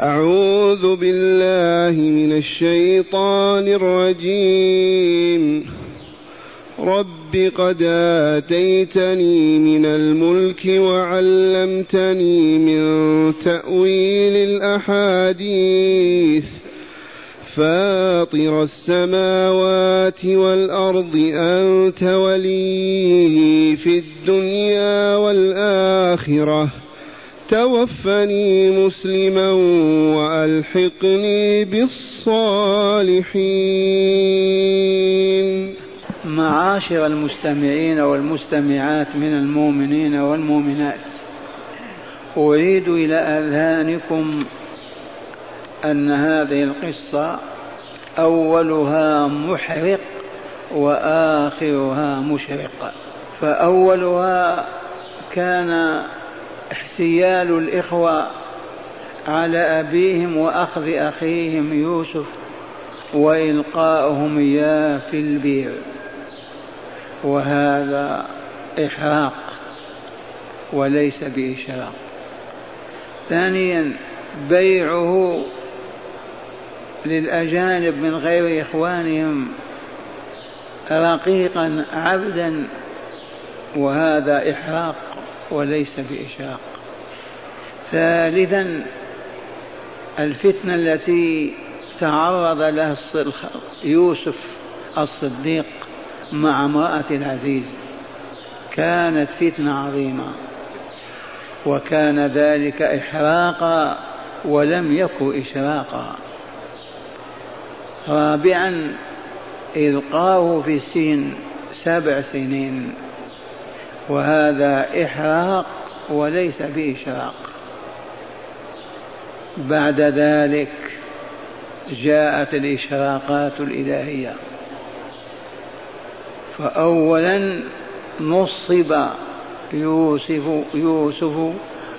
أعوذ بالله من الشيطان الرجيم. رب قد آتيتني من الملك وعلمتني من تأويل الأحاديث. فاطر السماوات والأرض أنت ولي في الدنيا والآخرة. توفني مسلما وألحقني بالصالحين. معاشر المستمعين والمستمعات من المؤمنين والمؤمنات أريد إلى أذهانكم أن هذه القصة أولها محرق وآخرها مشرق. فأولها كان احتيال الإخوة على أبيهم وأخذ أخيهم يوسف وإلقاؤهم إياه في البير وهذا إحراق وليس بإشراق. ثانيا بيعه للأجانب من غير إخوانهم رقيقا عبدا وهذا إحراق. وليس بإشراق ثالثا الفتنة التي تعرض لها يوسف الصديق مع امرأة العزيز. كانت فتنة عظيمة وكان ذلك إحراقا ولم يكن إشراقا. رابعا إلقاه في السجن سبع سنين. وهذا إحراق وليس بإشراق بعد ذلك جاءت الإشراقات الإلهية. فأولا نصب يوسف يوسف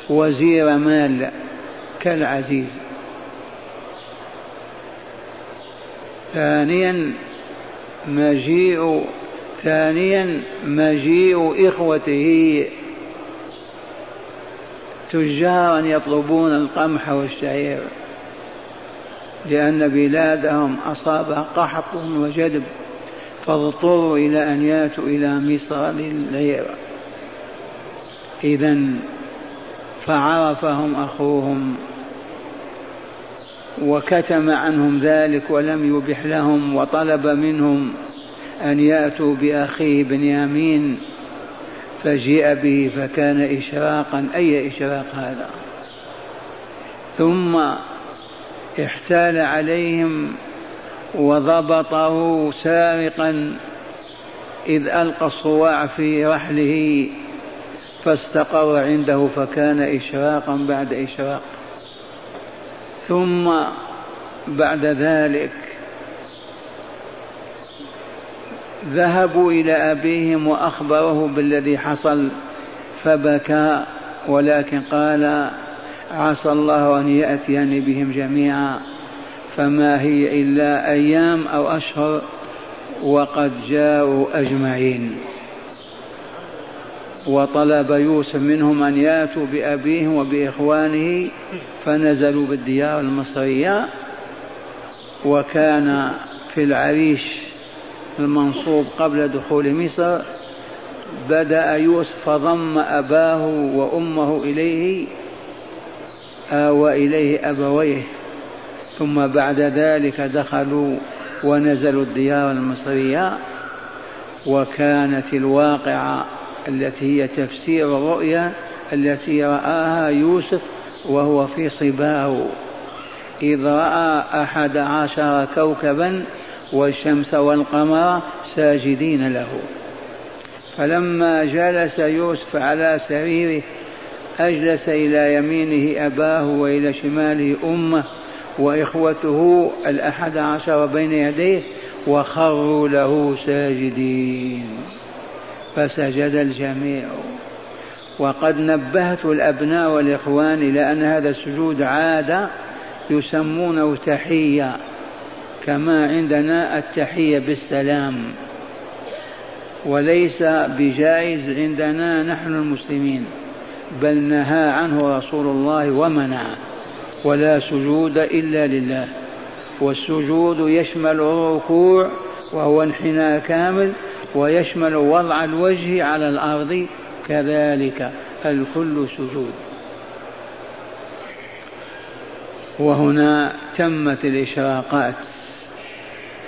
وزير مال كالعزيز. ثانيا مجيء ثانيا مجيء إخوته تجارا يطلبون القمح والشعير لأن بلادهم أصابها قحط وجدب فاضطروا إلى أن يأتوا إلى مصر للعير. إذا فعرفهم أخوهم وكتم عنهم ذلك ولم يبح لهم وطلب منهم أن يأتوا بأخيه بنيامين فجيء به فكان إشراقا. أي إشراق هذا؟ ثم احتال عليهم وضبطه سارقا إذ ألقى الصواع في رحله فاستقر عنده فكان إشراقا بعد إشراق. ثم بعد ذلك ذهبوا إلى أبيهم وأخبره بالذي حصل فبكى ولكن قال عسى الله أن يأتيني بهم جميعا فما هي إلا أيام أو أشهر وقد جاءوا أجمعين. وطلب يوسف منهم أن يأتوا بأبيهم وبإخوانه فنزلوا بالديار المصرية وكان في العريش المنصوب قبل دخول مصر بدأ يوسف فضم أباه وأمه إليه آوى إليه أبويه. ثم بعد ذلك دخلوا ونزلوا الديار المصرية وكانت الواقعة التي هي تفسير الرؤيا التي رآها يوسف وهو في صباه. إذ رأى أحد عشر كوكبا والشمس والقمر ساجدين له. فلما جلس يوسف على سريره أجلس إلى يمينه أباه وإلى شماله أمه وإخوته الأحد عشر بين يديه وخروا له ساجدين. فسجد الجميع. وقد نبهت الأبناء والإخوان إلى أن هذا السجود عادة يسمونه تحية. كما عندنا التحية بالسلام. وليس بجائز عندنا نحن المسلمين بل نهى عنه رسول الله ومنع. ولا سجود إلا لله. والسجود يشمل الركوع وهو انحناء كامل ويشمل وضع الوجه على الأرض. كذلك الكل سجود. وهنا تمت الإشراقات.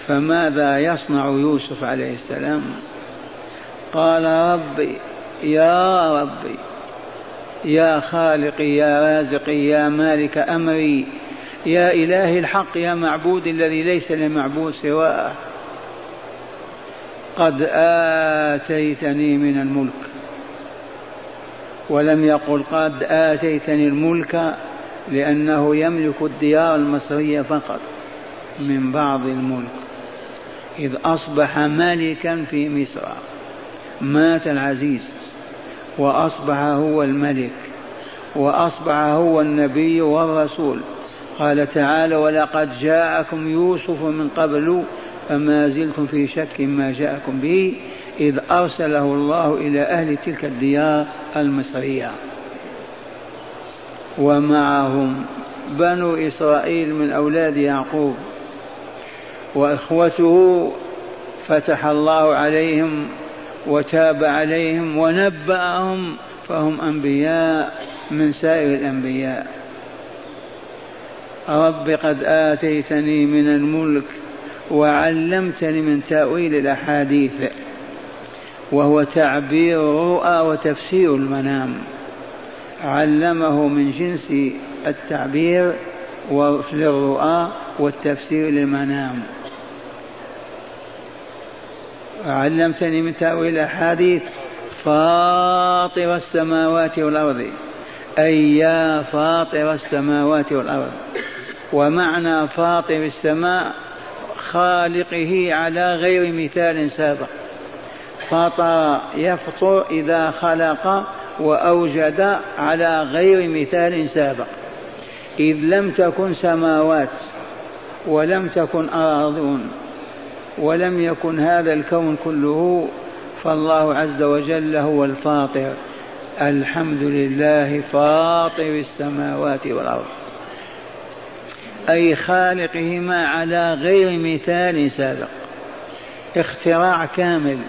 فماذا يصنع يوسف عليه السلام؟ قال ربي يا ربي يا خالقي يا رازقي يا مالك أمري يا اله الحق يا معبود الذي ليس لمعبود سواه. قد آتيتني من الملك ولم يقل قد آتيتني الملك لأنه يملك الديار المصرية فقط من بعض الملك. إذ أصبح ملكا في مصر. مات العزيز وأصبح هو الملك وأصبح هو النبي والرسول. قال تعالى ولقد جاءكم يوسف من قبل فما زلتم في شك ما جاءكم به إذ أرسله الله إلى أهل تلك الديار المصرية. ومعهم بنو إسرائيل من أولاد يعقوب. وإخوته فتح الله عليهم وتاب عليهم ونبأهم فهم أنبياء من سائر الأنبياء. رب قد آتيتني من الملك وعلمتني من تأويل الأحاديث وهو تعبير الرؤى وتفسير المنام. علمه من جنس التعبير للرؤى والتفسير للمنام. علمتني من تأويل الأحاديث فاطر السماوات والأرض. أي يا فاطر السماوات والأرض. ومعنى فاطر السماء خالقه على غير مثال سابق. فطر يفطر إذا خلق وأوجد على غير مثال سابق. إذ لم تكن سماوات ولم تكن أراضون. ولم يكن هذا الكون كله فالله عز وجل هو الفاطر. الحمد لله فاطر السماوات والأرض. أي خالقهما على غير مثال سابق. اختراع كامل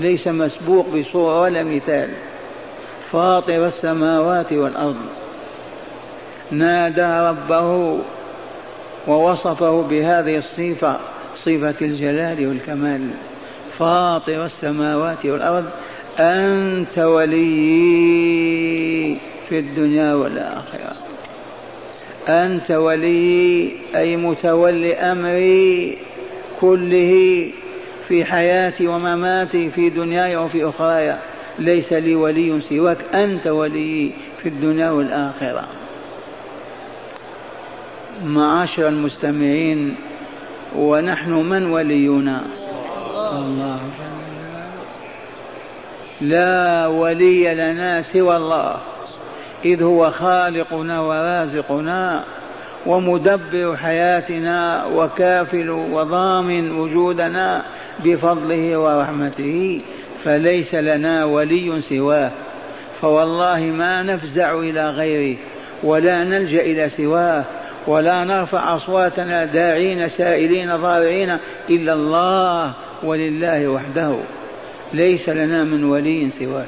ليس مسبوق بصورة ولا مثال. فاطر السماوات والأرض. نادى ربه ووصفه بهذه الصفة. صفة الجلال والكمال فاطر السماوات والأرض أنت ولي في الدنيا والآخرة. أنت ولي أي متولي أمري كله في حياتي ومماتي في دنياي وفي أخراي. ليس لي ولي سواك أنت ولي في الدنيا والآخرة. معاشر المستمعين ونحن من ولينا؟ الله. لا ولي لنا سوى الله إذ هو خالقنا ورازقنا ومدبر حياتنا وكافل وضامن وجودنا بفضله ورحمته فليس لنا ولي سواه. فوالله ما نفزع إلى غيره ولا نلجأ إلى سواه. ولا نرفع أصواتنا داعين سائلين ضارعين إلا الله ولله وحده. ليس لنا من ولي سواه.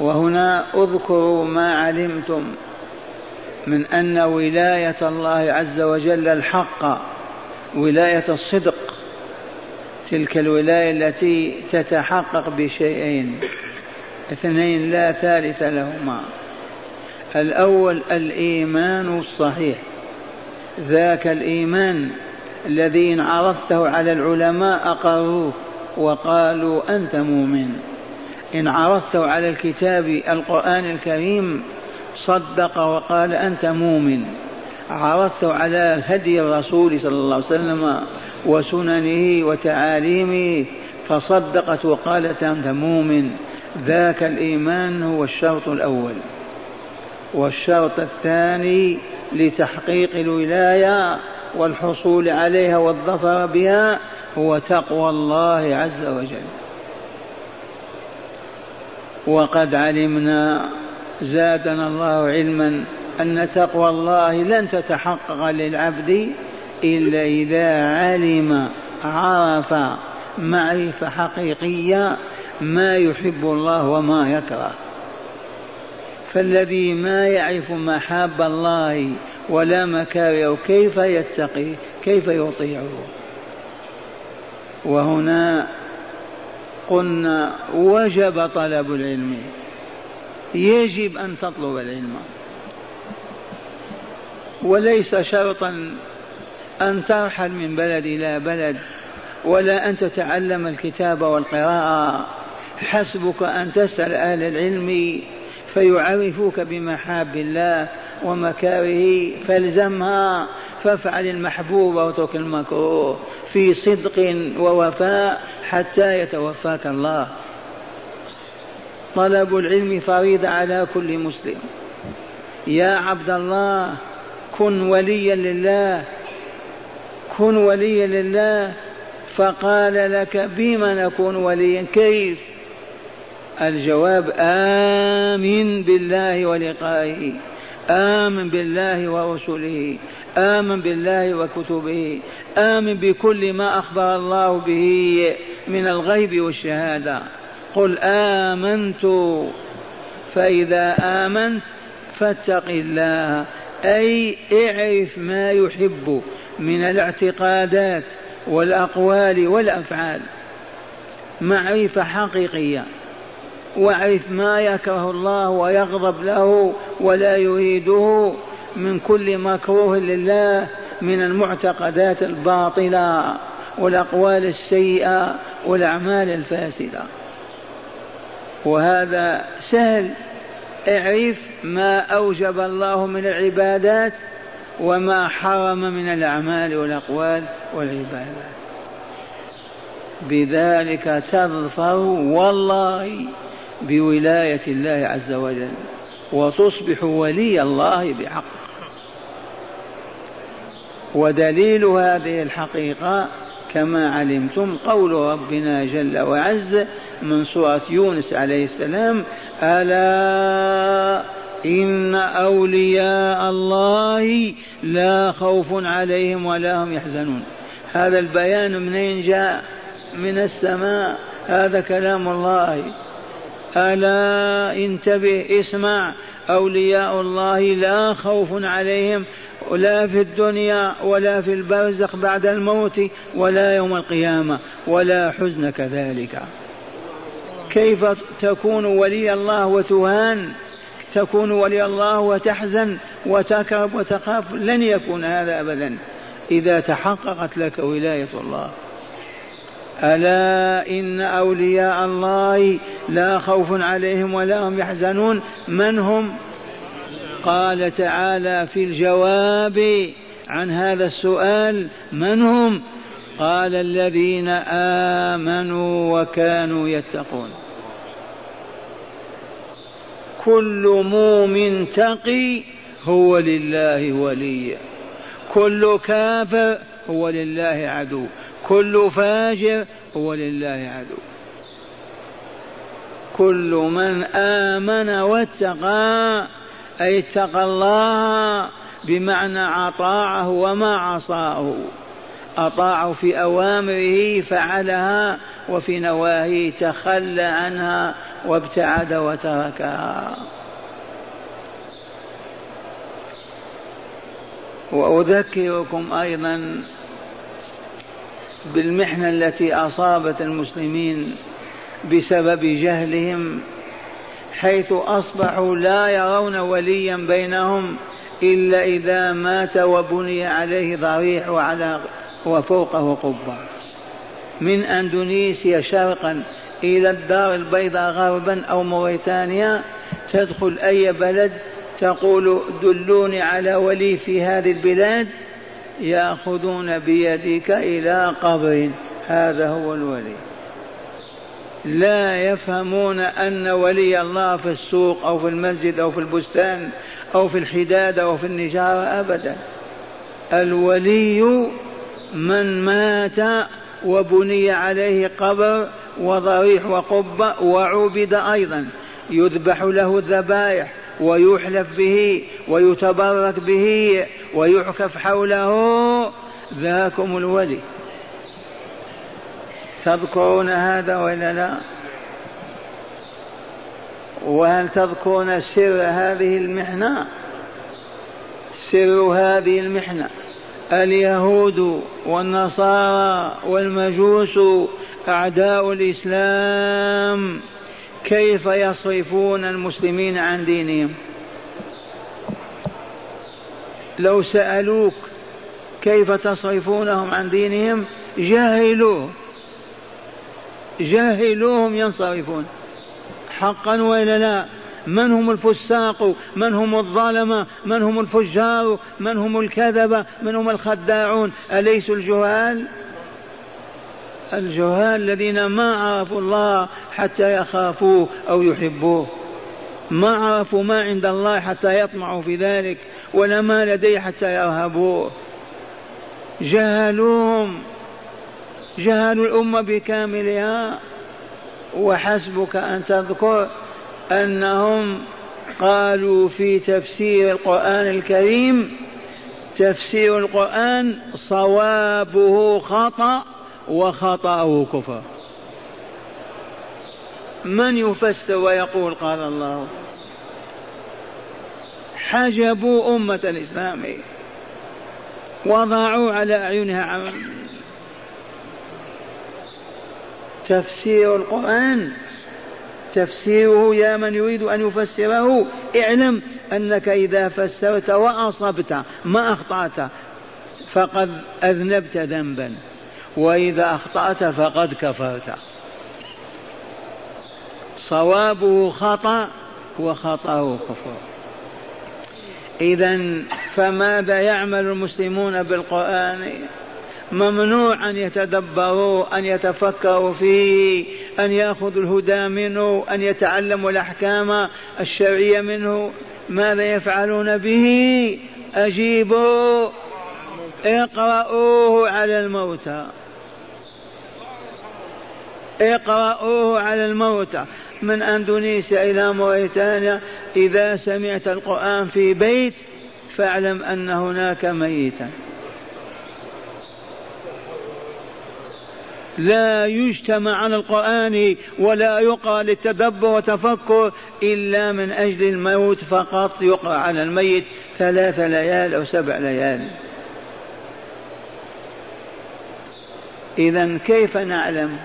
وهنا اذكروا ما علمتم من أن ولاية الله عز وجل الحق ولاية الصدق تلك الولاية التي تتحقق بشيئين اثنين لا ثالث لهما. الأول الإيمان الصحيح. ذاك الإيمان الذي إن عرضته على العلماء أقروه وقالوا أنت مؤمن. إن عرضته على الكتاب القرآن الكريم صدق وقال أنت مؤمن. عرضته على هدي الرسول صلى الله عليه وسلم وسننه وتعاليمه فصدقت وقالت أنت مؤمن. ذاك الإيمان هو الشرط الأول. والشرط الثاني لتحقيق الولاية والحصول عليها والظفر بها هو تقوى الله عز وجل. وقد علمنا زادنا الله علما أن تقوى الله لن تتحقق للعبد إلا إذا علم عرف معرفة حقيقية ما يحب الله وما يكره. فالذي ما يعرف محاب الله ولا مكاره كيف يتقي كيف يطيعه وهنا قلنا وجب طلب العلم. يجب أن تطلب العلم. وليس شرطا أن ترحل من بلد إلى بلد ولا أن تتعلم الكتاب والقراءة. حسبك أن تسأل أهل العلم فيعرفوك بمحاب الله ومكاره فالزمها فافعل المحبوب واترك المكروه في صدق ووفاء حتى يتوفاك الله. طلب العلم فريضة على كل مسلم. يا عبد الله كن وليا لله كن وليا لله فقال لك بما نكون وليا كيف؟ الجواب آمن بالله ولقائه آمن بالله ورسله آمن بالله وكتبه آمن بكل ما أخبر الله به من الغيب والشهادة. قل آمنت فإذا آمنت فاتق الله أي اعرف ما يحب من الاعتقادات والأقوال والأفعال. معرفة حقيقية. وأعرف ما يكره الله ويغضب له ولا يريده من كل مكروه لله من المعتقدات الباطلة والأقوال السيئة والأعمال الفاسدة. وهذا سهل. اعرف ما أوجب الله من العبادات وما حرم من الأعمال والأقوال والعبادات. بذلك تظفر والله بولاية الله عز وجل. وتصبح ولي الله بحق. ودليل هذه الحقيقة كما علمتم قول ربنا جل وعز من سورة يونس عليه السلام ألا إن أولياء الله لا خوف عليهم ولا هم يحزنون. هذا البيان منين جاء؟ من السماء. هذا كلام الله. ألا انتبه اسمع. أولياء الله لا خوف عليهم لا في الدنيا ولا في البرزخ بعد الموت ولا يوم القيامة ولا حزن كذلك. كيف تكون ولي الله وتهان؟ تكون ولي الله وتحزن وتكرب وتخاف؟ لن يكون هذا أبدا. إذا تحققت لك ولاية الله. ألا إن أولياء الله لا خوف عليهم ولا هم يحزنون. من هم؟ قال تعالى في الجواب عن هذا السؤال من هم؟ قال الذين آمنوا وكانوا يتقون. كل مؤمن تقي هو لله ولي كل كافر هو لله عدو. كل فاجر هو لله عدو. كل من آمن واتقى أي اتقى الله بمعنى أطاعه وما عصاه. أطاعه في أوامره فعلها وفي نواهيه تخلى عنها وابتعد وتركها. وأذكركم أيضا بالمحنة التي أصابت المسلمين بسبب جهلهم حيث أصبحوا لا يرون وليا بينهم إلا إذا مات وبني عليه ضريح وعلى وفوقه قبة. من أندونيسيا شرقا إلى الدار البيضاء غربا أو موريتانيا تدخل أي بلد تقول دلوني على ولي في هذه البلاد ياخذون بيدك إلى قبر. هذا هو الولي. لا يفهمون ان ولي الله في السوق أو في المسجد أو في البستان أو في الحداد أو في النجارة ابدا. الولي من مات وبني عليه قبر وضريح وقبة وعبد أيضا. يذبح له الذبائح. ويحلف به ويتبرك به ويعكف حوله ذاكم الولي. تذكرون هذا ولا لا؟ وهل تذكرون سر هذه المحنة؟ سر هذه المحنة. اليهود والنصارى والمجوس أعداء الإسلام. كيف يصرفون المسلمين عن دينهم؟ لو سألوك كيف تصرفونهم عن دينهم جاهلوه. جاهلوهم ينصرفون. حقا وإلا لا؟ من هم الفساق؟ من هم الظالمة من هم الفجار؟ من هم الكذبة من هم الخداعون؟ أليسوا الجهال؟ الجهال الذين ما عرفوا الله حتى يخافوه أو يحبوه. ما عرفوا ما عند الله حتى يطمعوا في ذلك ولا ما لديه حتى يرهبوه. جهلوهم جهلوا الأمة بكاملها وحسبك أن تذكر أنهم قالوا في تفسير القرآن الكريم تفسير القرآن صوابه خطأ. وخطأه كفر. من يفسر ويقول قال الله حجبوا أمة الإسلام وضعوا على أعينها تفسير القرآن تفسيره يا من يريد أن يفسره اعلم أنك إذا فسرت وأصبت ما أخطأت فقد أذنبت ذنبا. وإذا أخطأت فقد كفرت. صوابه خطأ وخطأه كفر. إذا فماذا يعمل المسلمون بالقرآن؟ ممنوع أن يتدبروا أن يتفكروا فيه أن يأخذوا الهدى منه أن يتعلموا الأحكام الشرعية منه. ماذا يفعلون به؟ أجيبوا اقرأوه على الموتى. اقرأوه على الموتى من أندونيسيا إلى موريتانيا إذا سمعت القرآن في بيت فاعلم أن هناك ميتا. لا يجتمع على القرآن ولا يقرأ للتدبر والتفكر إلا من أجل الموت فقط. يقرأ على الميت ثلاث ليال أو سبع ليال. إذا كيف نعلم؟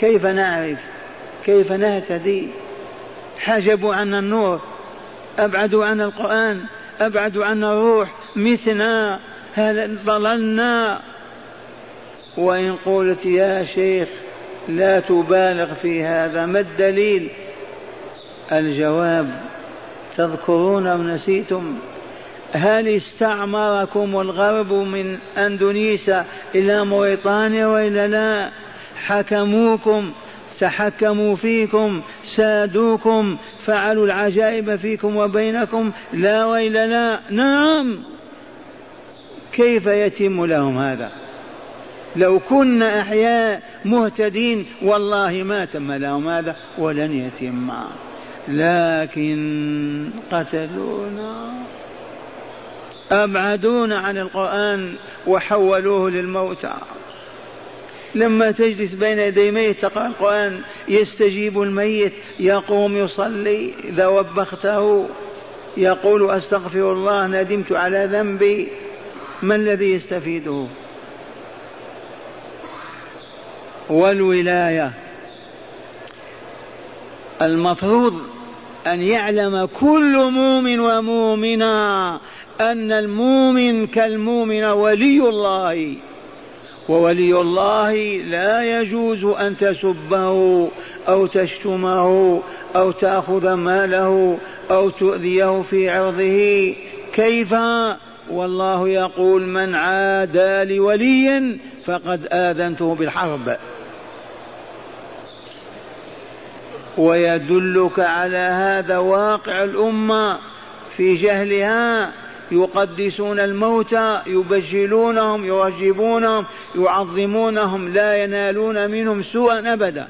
كيف نعرف؟ كيف نهتدي؟ حجبوا عنا النور أبعدوا عنا القرآن أبعدوا عنا الروح متنا هل ضللنا؟ وإن قلت يا شيخ لا تبالغ في هذا ما الدليل؟ الجواب تذكرون أو نسيتم؟ هل استعمركم الغرب من أندونيسيا إلى موريطانيا وإلا لا؟ حكموكم تحكموا فيكم سادوكم فعلوا العجائب فيكم وبينكم لا وإلا لا. نعم. كيف يتم لهم هذا؟ لو كنا أحياء مهتدين والله ما تم لهم هذا ولن يتم. لكن قتلونا. أبعدونا عن القرآن وحولوه للموتى. لما تجلس بين يدي ميت تقرأ القرآن يستجيب الميت يقوم يصلي إذا وبخته يقول أستغفر الله ندمت على ذنبي. ما الذي يستفيده؟ والولاية. المفروض أن يعلم كل مؤمن ومؤمنة أن المؤمن كالمؤمن ولي الله. وولي الله لا يجوز أن تسبه أو تشتمه أو تأخذ ماله أو تؤذيه في عرضه. كيف؟ والله يقول من عادى لولي فقد آذنته بالحرب. ويدلك على هذا واقع الأمة في جهلها يقدسون الموتى يبجلونهم يرجبونهم يعظمونهم لا ينالون منهم سوءا أبدا.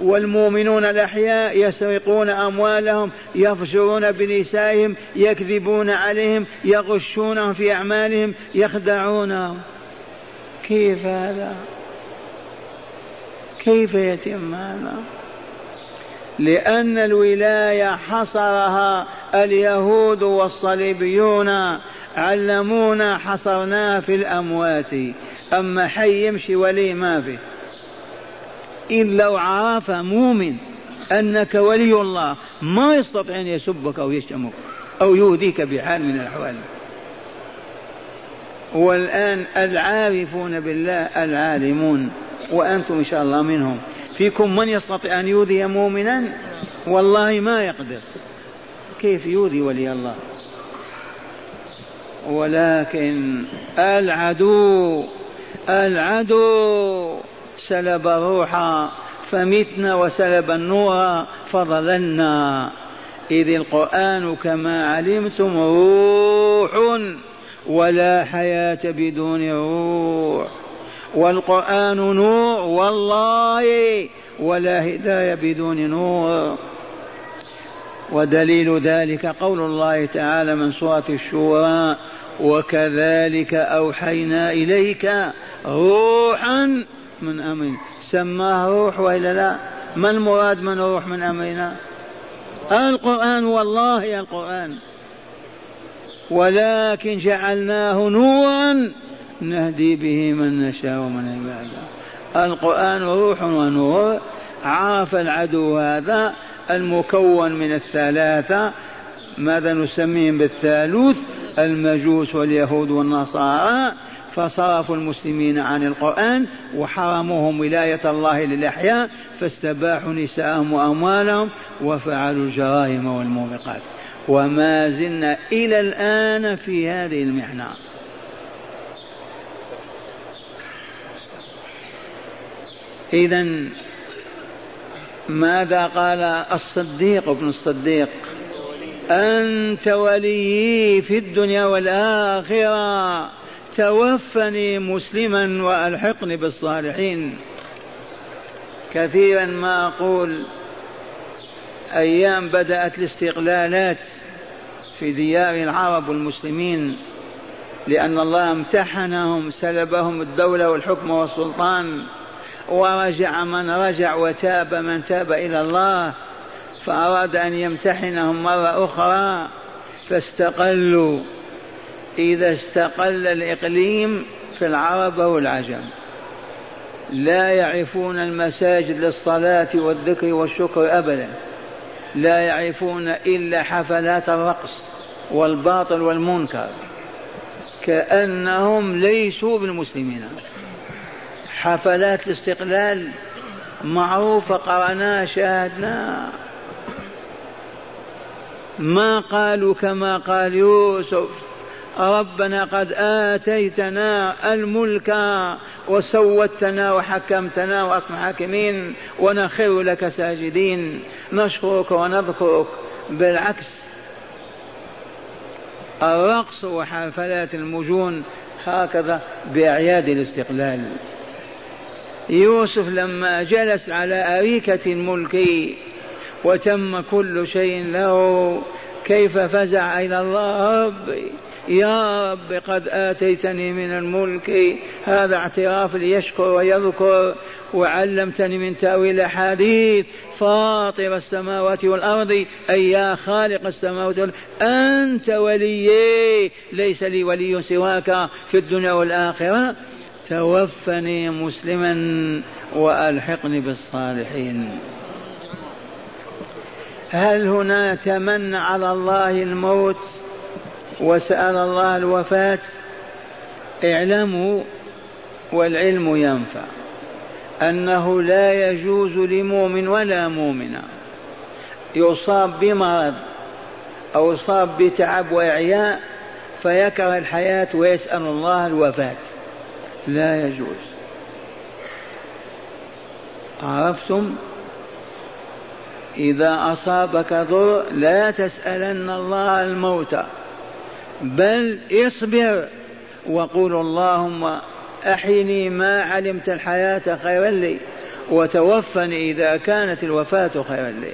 والمؤمنون الأحياء يسرقون أموالهم يفجرون بنسائهم يكذبون عليهم يغشونهم في أعمالهم يخدعونهم. كيف هذا؟ كيف يتم هذا؟ لأن الولاية حصرها اليهود والصليبيون علمونا حصرناها في الأموات. أما حي يمشي ولي ما فيه. إن لو عرف مؤمن أنك ولي الله ما يستطيع أن يسبك أو يشتمك أو يؤذيك بحال من الأحوال. والآن العارفون بالله العالمون وأنتم إن شاء الله منهم. فيكم من يستطيع أن يؤذي مؤمنا؟ والله ما يقدر. كيف يؤذي ولي الله؟ ولكن العدو العدو سلب الروح فمتنا وسلب النور فضللنا إذ القرآن كما علمتم روح ولا حياة بدون روح. والقرآن نور والله ولا هداية بدون نور. ودليل ذلك قول الله تعالى من سورة الشورى وكذلك أوحينا إليك روحا من أمرنا. سماه روح وإلا لا؟ ما المراد من روح من أمرنا؟ القرآن والله القرآن. ولكن جعلناه نورا نهدي به من نشاء ومن عبادنا القرآن روح ونور عرف العدو هذا المكون من الثلاثة ماذا نسميهم بالثالوث؟ المجوس واليهود والنصارى. فصرفوا المسلمين عن القرآن وحرموهم ولاية الله للأحياء فاستباحوا نساءهم وأموالهم وفعلوا الجرائم والموبقات. وما زلنا إلى الآن في هذه المحنة. إذا ماذا قال الصديق ابن الصديق؟ أنت وليي في الدنيا والآخرة توفني مسلما وألحقني بالصالحين. كثيرا ما أقول أيام بدأت الاستقلالات في ديار العرب والمسلمين لأن الله امتحنهم سلبهم الدولة والحكم والسلطان. ورجع من رجع وتاب من تاب إلى الله فأراد أن يمتحنهم مرة أخرى فاستقلوا. إذا استقل الإقليم في العرب والعجم لا يعرفون المساجد للصلاة والذكر والشكر أبدا. لا يعرفون إلا حفلات الرقص والباطل والمنكر. كأنهم ليسوا بالمسلمين. حفلات الاستقلال معروفة قرأناها شاهدناها. ما قالوا كما قال يوسف ربنا قد آتيتنا الملك وسوتنا وحكمتنا وأصبح حاكمين ونخر لك ساجدين. نشكرك ونذكرك بالعكس. الرقص وحفلات المجون هكذا بأعياد الاستقلال. يوسف لما جلس على أريكة الملك وتم كل شيء له كيف فزع إلى الله؟ ربي يا رب قد آتيتني من الملك هذا اعتراف ليشكر ويذكر وعلمتني من تأويل الأحاديث فاطر السماوات والأرض أي يا خالق السماوات والأرض أنت وليي ليس لي ولي سواك في الدنيا والآخرة. توفني مسلما وألحقني بالصالحين. هل هنا تمنى على الله الموت وسأل الله الوفاة؟ اعلموا والعلم ينفع أنه لا يجوز لمؤمن ولا مؤمنة. يصاب بمرض أو يصاب بتعب وإعياء فيكره الحياة ويسأل الله الوفاة. لا يجوز. عرفتم؟ إذا أصابك ضر لا تسألن الله الموت بل اصبر وقول اللهم أحيني ما علمت الحياة خيرا لي وتوفني إذا كانت الوفاة خيرا لي.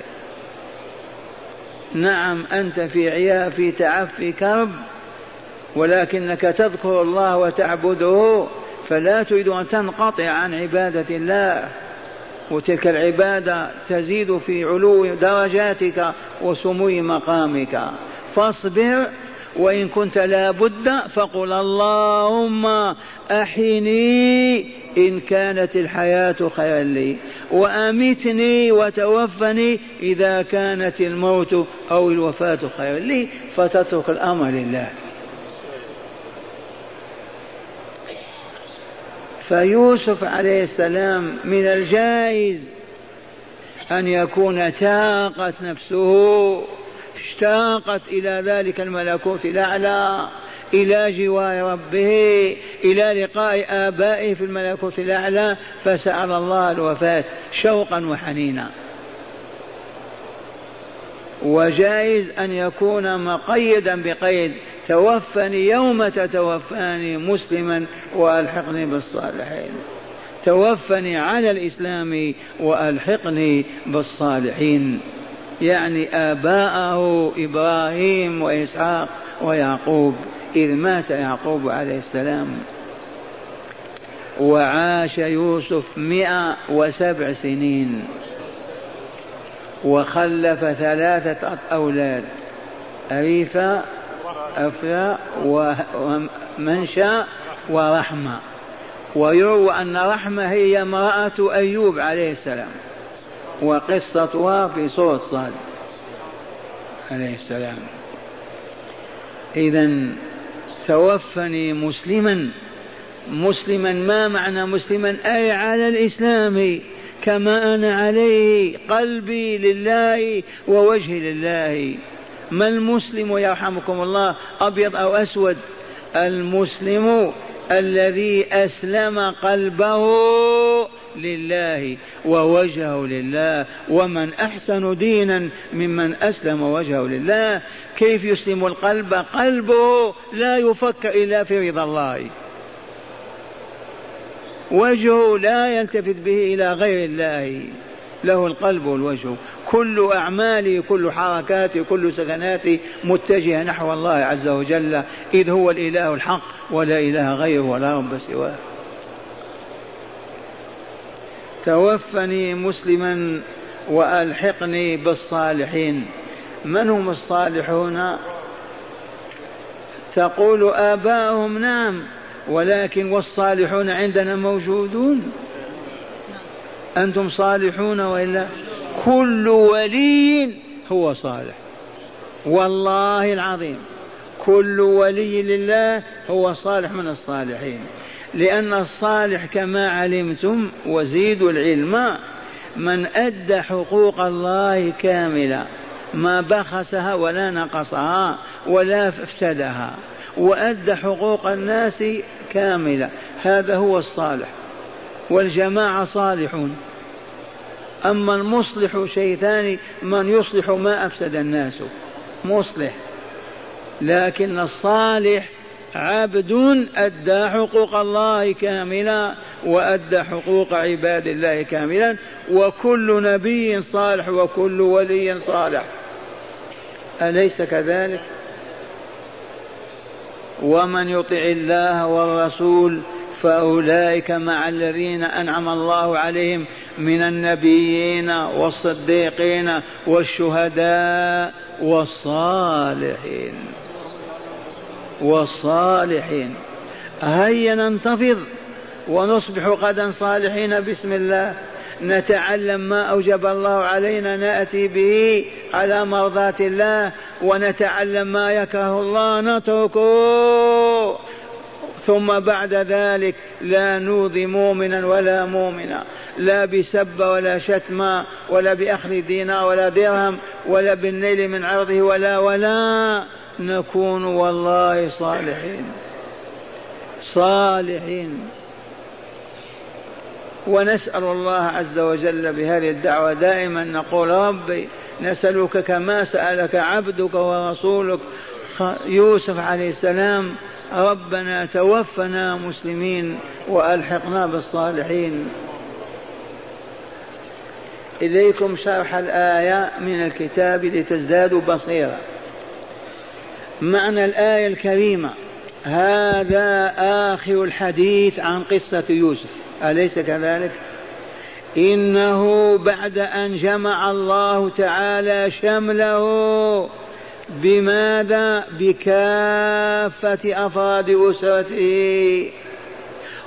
نعم أنت في عيا في تعب في كرب ولكنك تذكر الله وتعبده فلا تريد أن تنقطع عن عبادة الله وتلك العبادة تزيد في علو درجاتك وسمو مقامك. فاصبر وإن كنت لا بد فقل اللهم أحيني إن كانت الحياة خيرا لي وأمتني وتوفني إذا كانت الموت أو الوفاة خيرا لي فتترك الأمر لله. فيوسف عليه السلام من الجائز أن يكون تاقت نفسه اشتاقت إلى ذلك الملكوت الأعلى إلى جوار ربه إلى لقاء آبائه في الملكوت الأعلى فسأل الله الوفاة شوقا وحنينا. وجائز أن يكون مقيدا بقيد توفني يوم تتوفاني مسلما وألحقني بالصالحين. توفني على الإسلام وألحقني بالصالحين. يعني آباءه إبراهيم وإسحاق ويعقوب إذ مات يعقوب عليه السلام. وعاش يوسف مئة وسبع سنين. وخلف ثلاثة أولاد أريفة أفرا ومنشأ ورحمة. ويروى أن رحمة هي امرأة أيوب عليه السلام وقصتها في سورة صاد عليه السلام. إذا توفني مسلما مسلما ما معنى مسلما؟ أي على الإسلام. كما أنا عليه قلبي لله ووجهي لله. ما المسلم يرحمكم الله أبيض أو أسود؟ المسلم الذي أسلم قلبه لله ووجهه لله. ومن أحسن دينا ممن أسلم وجهه لله. كيف يسلم القلب؟ قلبه لا يفكر إلا في رضا الله. وجهه لا يلتفت به إلى غير الله. له القلب والوجه. كل أعمالي كل حركاتي كل سكناتي متجهة نحو الله عز وجل. إذ هو الإله الحق ولا إله غيره ولا رب سواه. توفني مسلما وألحقني بالصالحين. من هم الصالحون؟ تقول آباؤهم نعم. ولكن والصالحون عندنا موجودون. أنتم صالحون وإلا؟ كل ولي هو صالح. والله العظيم. كل ولي لله هو صالح من الصالحين. لأن الصالح كما علمتم وزيدوا العلم من أدى حقوق الله كاملة ما بخسها ولا نقصها ولا افسدها وأدى حقوق الناس كاملة. هذا هو الصالح. والجماعة صالحون. أما المصلح شيء ثاني من يصلح ما أفسد الناس. مصلح. لكن الصالح عبد أدى حقوق الله كاملا وأدى حقوق عباد الله كاملا وكل نبي صالح وكل ولي صالح. أليس كذلك؟ ومن يطع الله والرسول فأولئك مع الذين أنعم الله عليهم من النبيين والصديقين والشهداء والصالحين. والصالحين. هيا ننتفض ونصبح غدا صالحين بسم الله. نتعلم ما أوجب الله علينا نأتي به على مرضاة الله ونتعلم ما يكره الله نتركه. ثم بعد ذلك لا نوذي مؤمنا ولا مؤمنا لا بسب ولا شتم ولا بأخذ دينار ولا درهم ولا بالنيل من عرضه ولا ولا نكون والله صالحين. صالحين. ونسأل الله عز وجل بهذه الدعوة دائما نقول ربي نسألك كما سألك عبدك ورسولك يوسف عليه السلام. ربنا توفنا مسلمين وألحقنا بالصالحين. إليكم شرح الآية من الكتاب لتزدادوا بصيرة. معنى الآية الكريمة هذا آخر الحديث عن قصة يوسف. أليس كذلك؟ إنه بعد أن جمع الله تعالى شمله بماذا؟ بكافة أفراد أسرته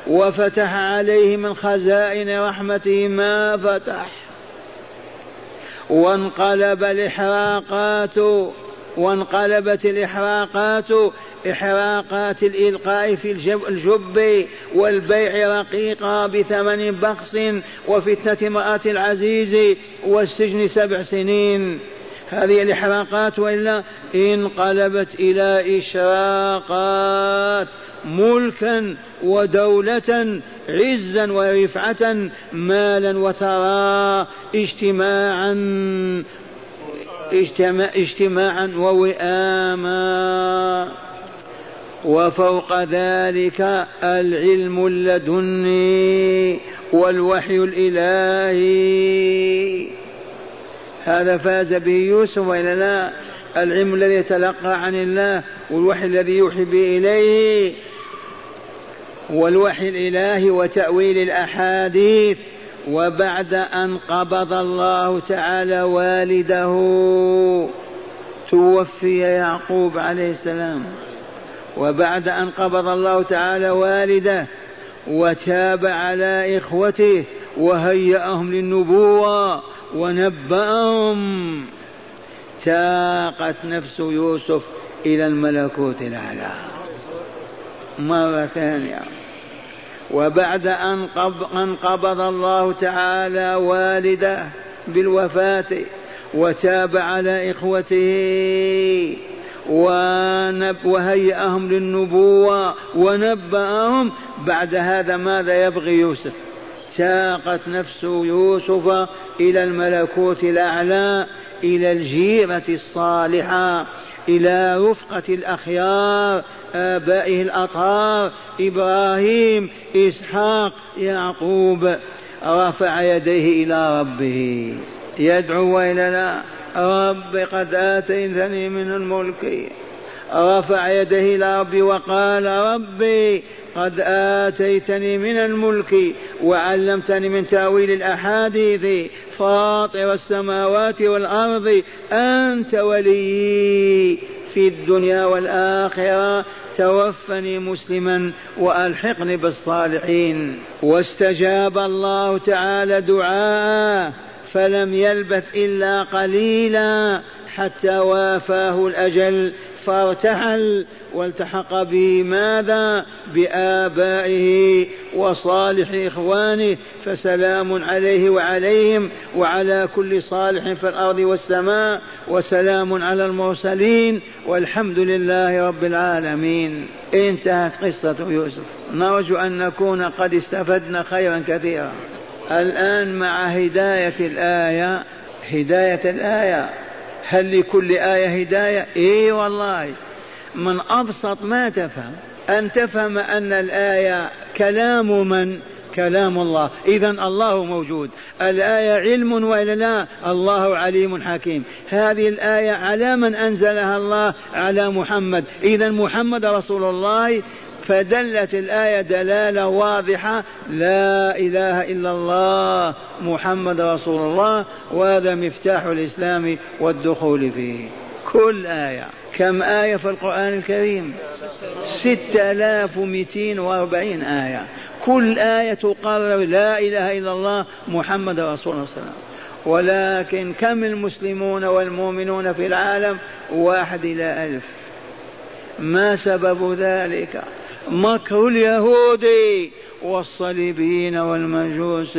وفتح عليه من خزائن رحمته ما فتح وانقلب الإحراقات وانقلبت الإحراقات إحراقات الإلقاء في الجب, والبيع رقيقا بثمن بخس وفتنة امرأة العزيز والسجن سبع سنين. هذه الإحراقات وإلا انقلبت إلى إشراقات ملكا ودولة عزا ورفعة مالا وثراء اجتماعا اجتماعا ووئاما. وفوق ذلك العلم اللدني والوحي الإلهي. هذا فاز به يوسف وإلا لا؟ العلم الذي يتلقى عن الله والوحي الذي يوحي به إليه والوحي الإلهي وتأويل الأحاديث. وبعد أن قبض الله تعالى والده توفي يعقوب عليه السلام. وبعد أن قبض الله تعالى والده وتاب على إخوته وهيأهم للنبوة ونبأهم تاقت نفس يوسف إلى الملكوت الأعلى. مرة ثانية. وبعد أن قبض الله تعالى والده بالوفاة وتاب على إخوته وهيأهم للنبوة ونبأهم. بعد هذا ماذا يبغي يوسف؟ ساقت نفس يوسف إلى الملكوت الأعلى إلى الجيرة الصالحة. إلى رفقة الأخيار آبائه الأطهار إبراهيم إسحاق يعقوب. رفع يديه إلى ربه. يدعو وإلى رب قد آتيتني من الملك. رفع يديه إلى ربي وقال ربي قد آتيتني من الملك وعلمتني من تأويل الأحاديث. فاطر السماوات والأرض أنت ولي في الدنيا والآخرة. توفني مسلما وألحقني بالصالحين. واستجاب الله تعالى دعاءه فلم يلبث إلا قليلا حتى وافاه الأجل. فارتحل والتحق به ماذا بآبائه وصالح إخوانه فسلام عليه وعليهم وعلى كل صالح في الأرض والسماء وسلام على المرسلين والحمد لله رب العالمين. انتهت قصة يوسف. نرجو أن نكون قد استفدنا خيرا كثيرا. الآن مع هداية الآية هداية الآية. هل لكل آية هداية؟ إي والله. من أبسط ما تفهم أن تفهم أن الآية كلام من؟ كلام الله. إذا الله موجود. الآية علم وإلا لا؟ الله عليم حكيم. هذه الآية على من أنزلها الله؟ على محمد. إذا محمد رسول الله فدلت الآية دلالة واضحة. لا إله إلا الله محمد رسول الله وهذا مفتاح الإسلام والدخول فيه. كل آية. كم آية في القرآن الكريم؟ ستة آلاف ومئتين وأربعين آية. كل آية تقرر لا إله إلا الله محمد رسول الله صلى الله عليه وسلم. ولكن كم المسلمون والمؤمنون في العالم؟ واحد إلى ألف. ما سبب ذلك؟ مكر اليهود والصليبيين والمجوس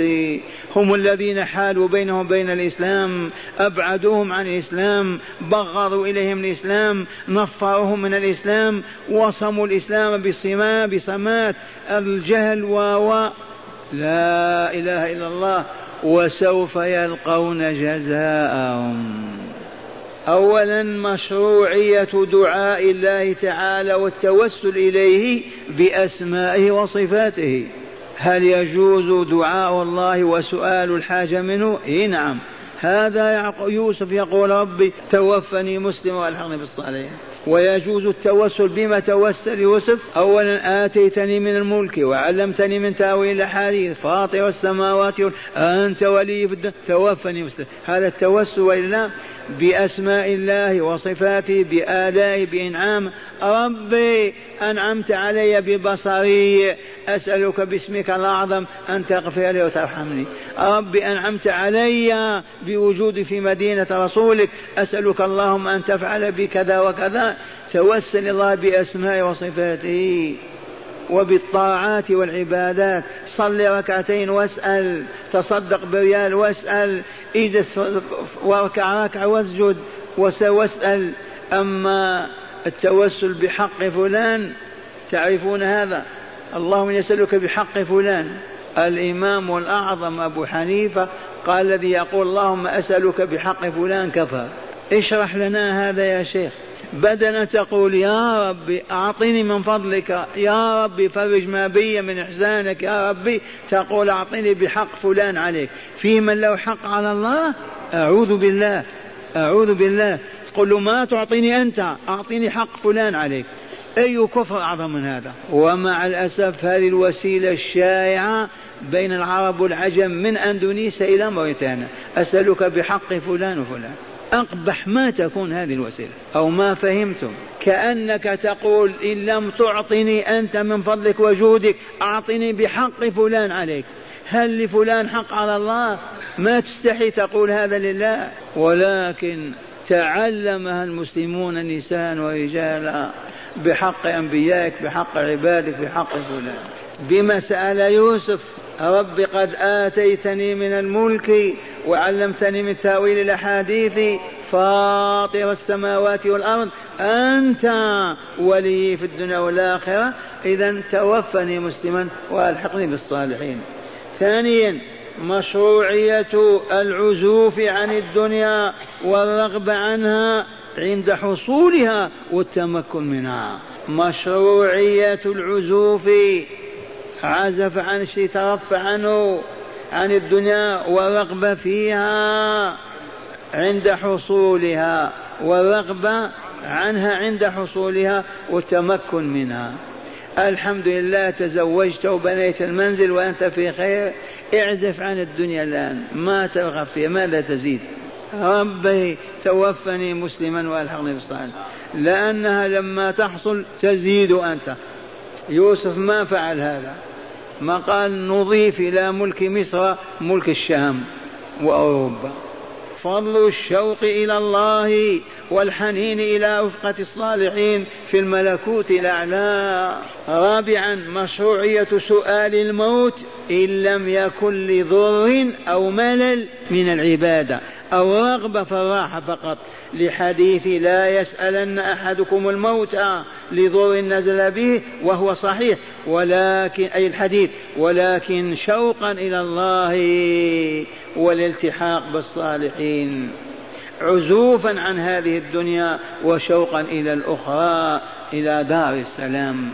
هم الذين حالوا بينهم وبين الإسلام أبعدوهم عن الإسلام بغضوا إليهم الإسلام نفروهم من الإسلام وصموا الإسلام بصماء بصمات الجهل و لا إله إلا الله وسوف يلقون جزاءهم. اولا مشروعية دعاء الله تعالى والتوسل إليه بأسمائه وصفاته. هل يجوز دعاء الله وسؤال الحاجة منه؟ إي نعم. هذا يوسف يقول ربي توفني مسلما والحقني بالصالحين. ويجوز التوسل بما توسل يوسف؟ أولا آتيتني من الملك وعلمتني من تأويل الأحاديث. فاطر السماوات أنت ولي في الدنيا توفني مسلم. هذا التوسل وإلا بأسماء الله وصفاته بآلائه بإنعام. ربي أنعمت علي ببصري. أسألك باسمك الأعظم أن تغفر لي وترحمني. ربي أنعمت علي بوجودي في مدينة رسولك. أسألك اللهم أن تفعل بكذا وكذا. توسل الله بأسماء وصفاته. وبالطاعات والعبادات. صل ركعتين واسأل تصدق بريال واسأل اجلس واركع ركعة واسجد واسأل أما التوسل بحق فلان تعرفون هذا؟ اللهم يسألك بحق فلان. الإمام الأعظم أبو حنيفة قال الذي يقول اللهم أسألك بحق فلان كفى. اشرح لنا هذا يا شيخ. بدل تقول يا ربي أعطني من فضلك. يا ربي فرج ما بي من إحسانك يا ربي تقول أعطني بحق فلان عليك. في من له حق على الله؟ أعوذ بالله. أعوذ بالله. قل له ما تعطيني أنت. أعطيني حق فلان عليك. أي كفر أعظم من هذا؟ ومع الأسف هذه الوسيلة الشائعة بين العرب والعجم من أندونيسيا إلى موريتانيا. أسألك بحق فلان وفلان. أقبح ما تكون هذه الوسيلة. أو ما فهمتم. كأنك تقول إن لم تعطني أنت من فضلك وجودك أعطني بحق فلان عليك. هل لفلان حق على الله؟ ما تستحي تقول هذا لله. ولكن تعلمها المسلمون نساء ورجالا بحق أنبيائك بحق عبادك بحق فلان بما سأل يوسف رب قد آتيتني من الملك وعلمتني من تأويل الأحاديث فاطر السماوات والأرض أنت ولي في الدنيا والآخرة إذا توفني مسلما وألحقني بالصالحين. ثانيا مشروعية العزوف عن الدنيا والرغبه عنها عند حصولها والتمكن منها. مشروعية العزوف عزف عن شيء ترفع عنه عن الدنيا والرغبة فيها عند حصولها والرغبة عنها عند حصولها والتمكن منها. الحمد لله تزوجت وبنيت المنزل وأنت في خير. اعزف عن الدنيا الآن. ما ترغب فيها ماذا تزيد؟ ربي توفني مسلما وألحقني بالصالحين. لأنها لما تحصل تزيد أنت. يوسف ما فعل هذا. ما قال نضيف إلى ملك مصر ملك الشام وأوروبا. فضل الشوق إلى الله والحنين إلى رفقة الصالحين في الملكوت الأعلى. رابعا مشروعية سؤال الموت إن لم يكن لضر أو ملل من العبادة أو رغبة في الراحة فقط. لحديث لا يسألن أحدكم الموت لضر نزل به وهو صحيح. ولكن أي الحديث ولكن شوقا إلى الله والالتحاق بالصالحين. عزوفا عن هذه الدنيا وشوقا إلى الأخرى إلى دار السلام.